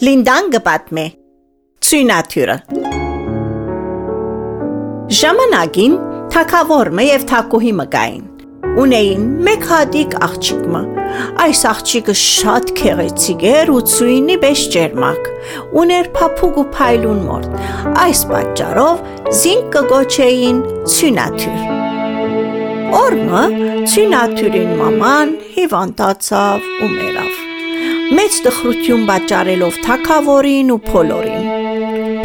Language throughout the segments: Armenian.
Լինդան գպատմե Ցույնաթյուրը Ժամանակին թակավորմը եւ թակուհի մկային ունեին մեկ հատիկ աղջիկը այս աղջիկը շատ քեղեցիկ էր ու ցույնի բեշ ջերմակ ուներ փափուկ ու փայլուն մորդ այս պատճառով զինք կգոչեին ցույնաթյուր Օրմը ցույնաթյուրին մաման հիվանդացավ ու մեռավ մեծ տխրություն պատճառելով թակավորին ու փոլորին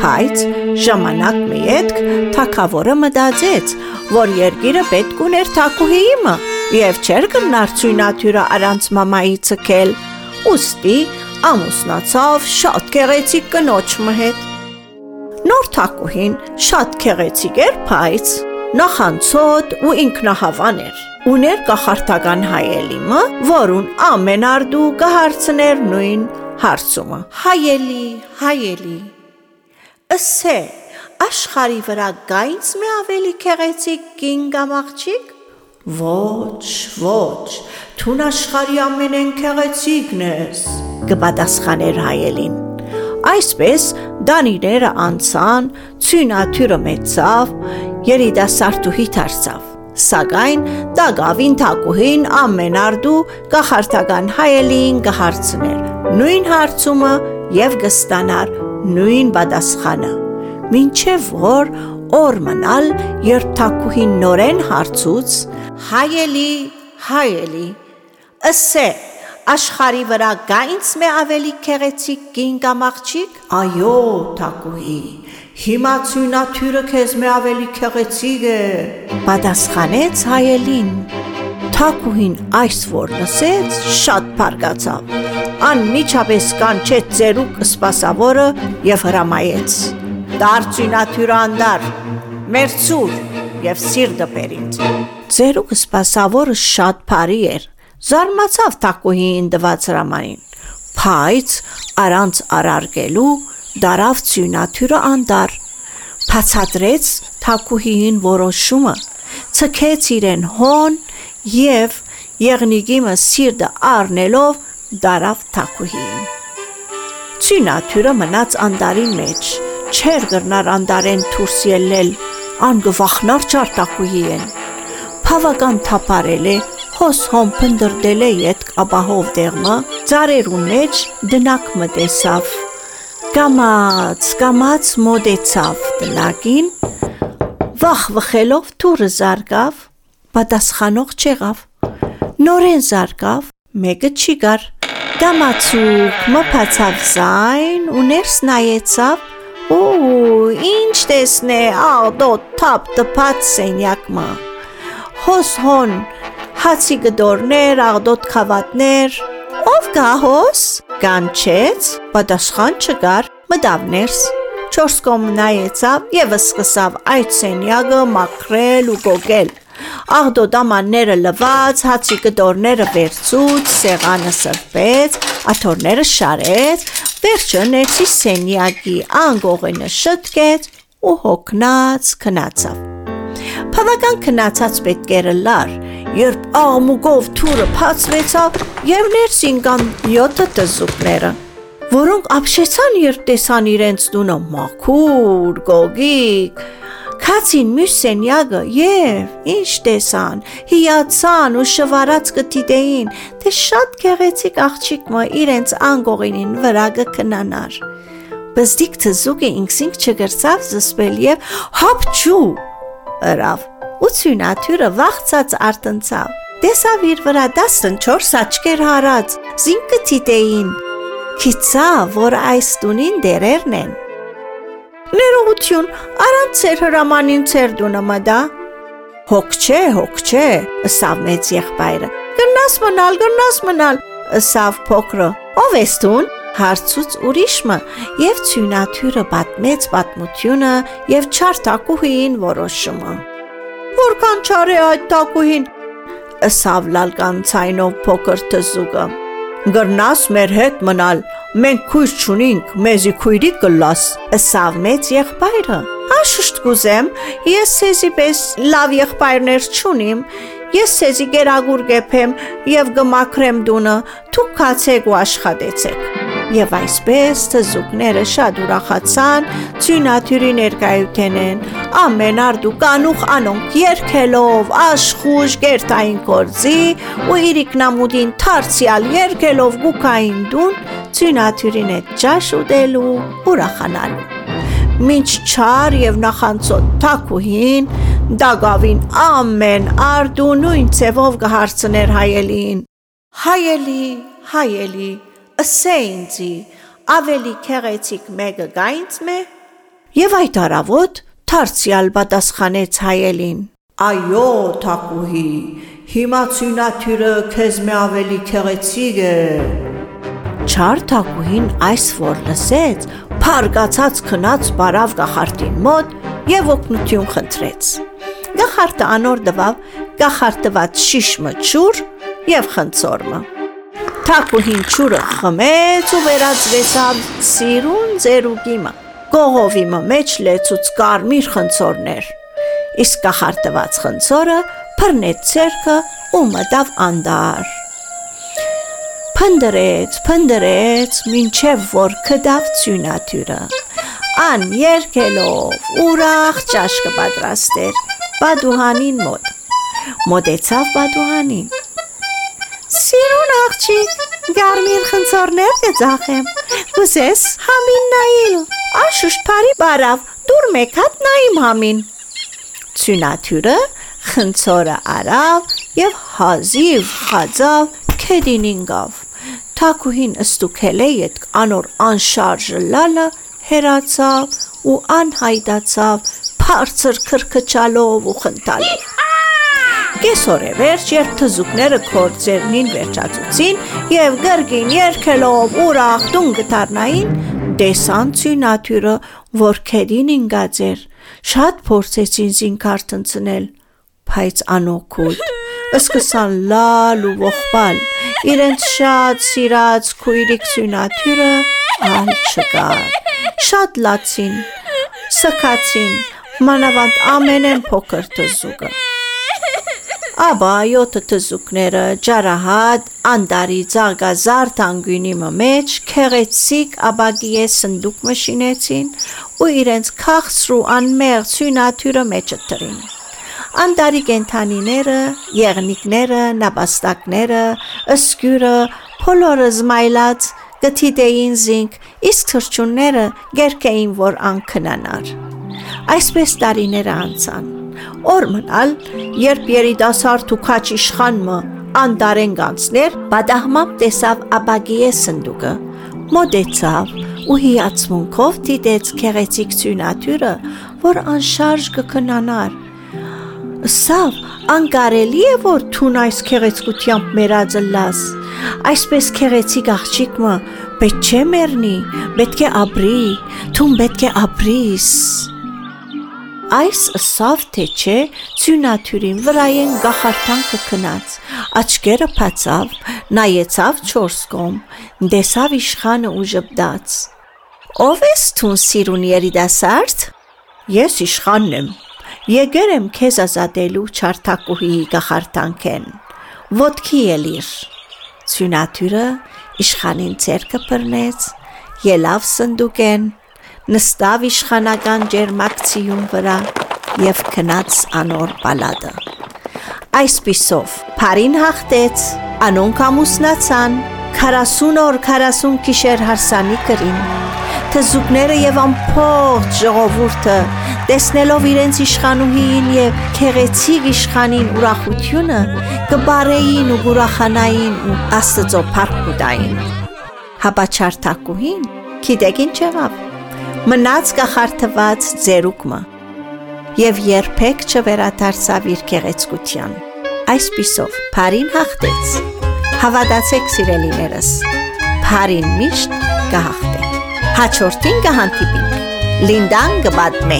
Բայց ժամանակ մի ետք թակավորը մտածեց, որ երգիրը պետք ուներ թակուհիիմը եւ չէր կնար ցույնաթյուրը առանց մամայի ցկել։ Ոստի ամուսնացավ շատ գեղեցիկ կնոջը հետ։ Նոր թակուհին շատ գեղեցիկ էր, բայց նախանցոտ ու ինքնահավան էր։ Ուներ կախարտական հայելիմը, որուն ամեն արդու կհարցներ նույն հարցումը. հայելի, հայելի Ըսե, աշխարի վրա գայից մի ավելի քեղեցիկ կին կամ աղջիկ։ Ոչ, ոչ, թուն աշխարի ամենեն քեղեցիկն ես, կպատասխաներ հայելին։ Այսպես դանիները անցան, ցույնաթյուրը մեծավ, երիտասարդուհի դարձավ։ Սակայն դագավին թակուհին ամեն արդու կախարտական հայելին կհարցներ։ Նույն հարցումը եւ կստանար նույն պատասխանը։ Մինչև որ օր մնալ, երբ թակուհին նորեն հարցուց, հայելի, հայելի, ըսե, աշխարի վրա գա ինձ մե ավելի քեղեցիկ կին կամ աղջիկ։ Այո, թակուհի, հիմա ցույնաթյուրը քեզ մե ավելի քեղեցիկ է, պատասխանեց հայելին։ Թակուհին այս որ լսեց, շատ բարգացավ անմիջապես կանչեց ծերուկ սպասավորը եւ հրամայեց. Դարձյունաթյուրը անդար, մերցուր եւ սիրտը բերինց։ Ծերուկ սպասավորը շատ բարի էր, զարմացավ թակուհին դված հրամանին, բայց առանց արարգելու դարավ ծյունաթյուրը անդար, բացատրեց թակուհին որոշումը, ցկեց իրեն հոն եւ եղնիկիմը սիրտը առնելով դարավ թակուհին։ Ցինաթյուրը մնաց անդարի մեջ, չեր գրնար անդարեն թուրս ելնել, անգվախնար չարտակուհի են։ Փավական թապարել է, հոս հոմ փնդրդել է ետք ապահով դեղմը, ծարերու մեջ դնակ մտեսավ։ Կամած, կամած մոդեցավ դնակին, վախ վխելով թուրը զարգավ, պատասխանող չեղավ։ Նորեն զարգավ, մեկը չի գար։ Գամացուկ մփացավ զայն ու ներս նայեցավ ու ինչ տեսնե աղդո թափ տփած սենյակմա հոս հոն հացի գդորներ աղդոտ խավատներ ով գա հոս կանչեց պատասխան չկար մտավ ներս չորս կողմ նայեցավ եւ սկսավ այդ սենյակը մաքրել ու գոգել Աղդոդամանները լված, հացի կտորները վերցուց, սեղանը սրբեց, աթորները շարեց, վերջը ներսի սենյակի անգողենը շտկեց ու հոգնած քնացավ։ Բավական քնացած պետքերը լար, երբ աղմուկով թուրը փացվեցավ եւ ներսին կան 7 տզուկները, որոնք ապշեցան երբ տեսան իրենց տունը մաքուր, գոգիկ, Քացին մյուս սենյակը եւ ինչ տեսան, հիացան ու շվարած կտիտեին, թե շատ գեղեցիկ աղջիկ մը իրենց անգողինին վրա կքնանար։ Բզդիկ թզուկը ինքսինք չգրծավ զսպել եւ հապչու ըրավ։ Ու ցյունաթյուրը վախցած արտնցավ։ Տեսավ իր վրա 14 աչքեր հարած, զինք կտիտեին։ Քիծա, որ այս տունին դերերն են։ Ներողություն, առանց ծեր հրամանին ծեր դունը մդա։ Հոգ չէ, հոգ չէ, ըսավ մեծ եղբայրը։ Գնաս մնալ, գնաս մնալ, ըսավ փոքրը։ Ով ես դուն։ Հարցուց ուրիշը եւ ցյունաթյուրը պատմեց պատմությունը եւ չար տակուհին որոշումը։ Որքան չար է այդ տակուհին, ըսավ լալկան ցայնով փոքր թզուկը։ Գրնաս մեր հետ մնալ, մենք քույր չունինք, մեզի քույրի կլաս, ըսավ մեծ եղբայրը։ Աշուշտ կուզեմ, ես սեզի պես լավ եղբայրներ չունիմ, ես սեզի գերագուր գեփեմ եւ գմակրեմ դունը, դուք կացեք ու աշխատեցեք։ Եվ այսպես թզուկները շատ ուրախացան ցյունաթյուրի ներկայութենեն ամեն արդու կանուխ անոնք երկելով աշխուժ գերտային կորձի ու իրիկնամուդին թարցիալ երկելով գուկային դուն ցյունաթյուրին հետ ճաշ ուտելու ուրախանալու Մինչ չար եւ նախանցոտ թակուհին դագավին ամեն արդու նույն ցևով կհարցներ հայելին Հայելի, հայելի, ըսե ինձի, ավելի քեղեցիկ մեկը գա ինձ մե։ Եվ այդ արավոտ թարցիալ պատասխանեց հայելին. Այո, թակուհի, հիմա ցյունաթյուրը քեզ մե ավելի քեղեցիկ է։ Չար թակուհին այս որ լսեց, փարգացած քնած բարավ գախարտին մոտ եւ օգնություն խնդրեց։ Գախարտը անոր դվավ գախարտված շիշմը ճուր եւ խնցորմը։ Թակուհին ճուրը խմեց ու վերածվեցավ սիրուն ձերուկիմը։ Կողովի մեջ լեցուց կարմիր խնցորներ։ Իսկ կախարտված խնցորը բռնեց ցերկը ու մտավ անդար։ Փնդրեց, փնդրեց, մինչև որ կդավ ցյունաթյուրը։ Ան երկելով ուրախ ճաշ կպատրաստեր բադուհանին մոտ։ Մոտեցավ բադուհանին Սիրուն աղջիկ, գարմիր խնցորներ կձախեմ, կուզես համին նայիլ, աշուշտ պարի բարավ, դուր մեկ հատ նայիմ համին։ Ցյունաթյուրը խնցորը արավ և հազիվ խածավ կեդին ինգավ։ Թակուհին ստուքել է ետ անոր անշարժը լալը հերացավ ու անհայդացավ բարձր քրքչալով ու խնդալով։ Կեսօր է վերջ, երբ թզուկները կորձերնին վերջացուցին եւ գրգին երկելով ուրախ տուն գտարնային, տեսան ցյունաթյուրը, որ քերին ինգած էր։ Շատ փորձեցին զինքարտնցնել, բայց անօքուտ։ Սկսան լալ ու ողբալ։ Իրենց շատ սիրած քույրիկ ցյունաթյուրը ալ չկար։ Շատ լացին, սքացին, մանավանդ ամենեն փոքր թզուկը։ Աբա յոթը թզուկները ջարահատ անդարի ծաղգազար տանգույնի մեջ քեղեցիկ աբագիե սնդուկ մշինեցին ու իրենց քաղցրու անմեղ ցյունաթյուրը մեջը տրին։ Անդարի կենթանիները, եղնիկները, նապաստակները, ըսկյուրը, փոլորը զմայլած գթիտեին զինք, իսկ թրջունները գերկեին, որ անքնանար։ Այսպես տարիները անցան օր մնալ, երբ երիտասարդ ու քաչ իշխանը անդարեն գանցներ, բադահմամբ տեսավ աբագիե սնդուկը, մոդեցավ ու հիացմունքով դիտեց քեղեցիկ ցյունաթյուրը, որ անշարժ կքնանար։ Սավ անկարելի է որ թուն այս քեղեցկությամբ մերածը լաս։ Այսպես քեղեցիկ աղջիկը պետք չէ մեռնի, պետք է ապրի, թուն պետք է ապրիս։ Այս սավ թե չէ ցյունաթյուրին վրայեն գախարտանքը քնած, աչքերը փացավ, նայեցավ չորս կողմ, դեսավ իշխանը ու ժպտաց։ Ով ես թուն սիրուն երիտասարդ։ Ես իշխանն եմ։ Եկել եմ քեզ ազատելու չարթակուհի գախարտանքեն։ Ոտքի ելիր։ Ցյունաթյուրը իշխանին ցերկը բռնեց, ելավ սնդուկեն նստավ իշխանական ջերմակցիում վրա եւ քնած անոր բալադը։ Այսպիսով Փարին հաղթեց, անոնք ամուսնացան, 40 օր 40 գիշեր հարսանի կրին։ Թզուկները եւ ամփոփ ժողովուրդը տեսնելով իրենց իշխանուհին եւ քեղեցիկ իշխանին ուրախությունը կբարեին ու ուրախանային ու աստծո փառքուտային։ Հապաչարտակուհին գիտեք ինչ եղավ մնաց կախարդված ձերուկմը եւ երբեք չվերադարձավ իր գեղեցկության այսպիսով Փարին հաղթեց հավատացեք սիրելիներս Փարին միշտ կհաղթե հաջորդին կհանդիպինք Լինդան կբադմե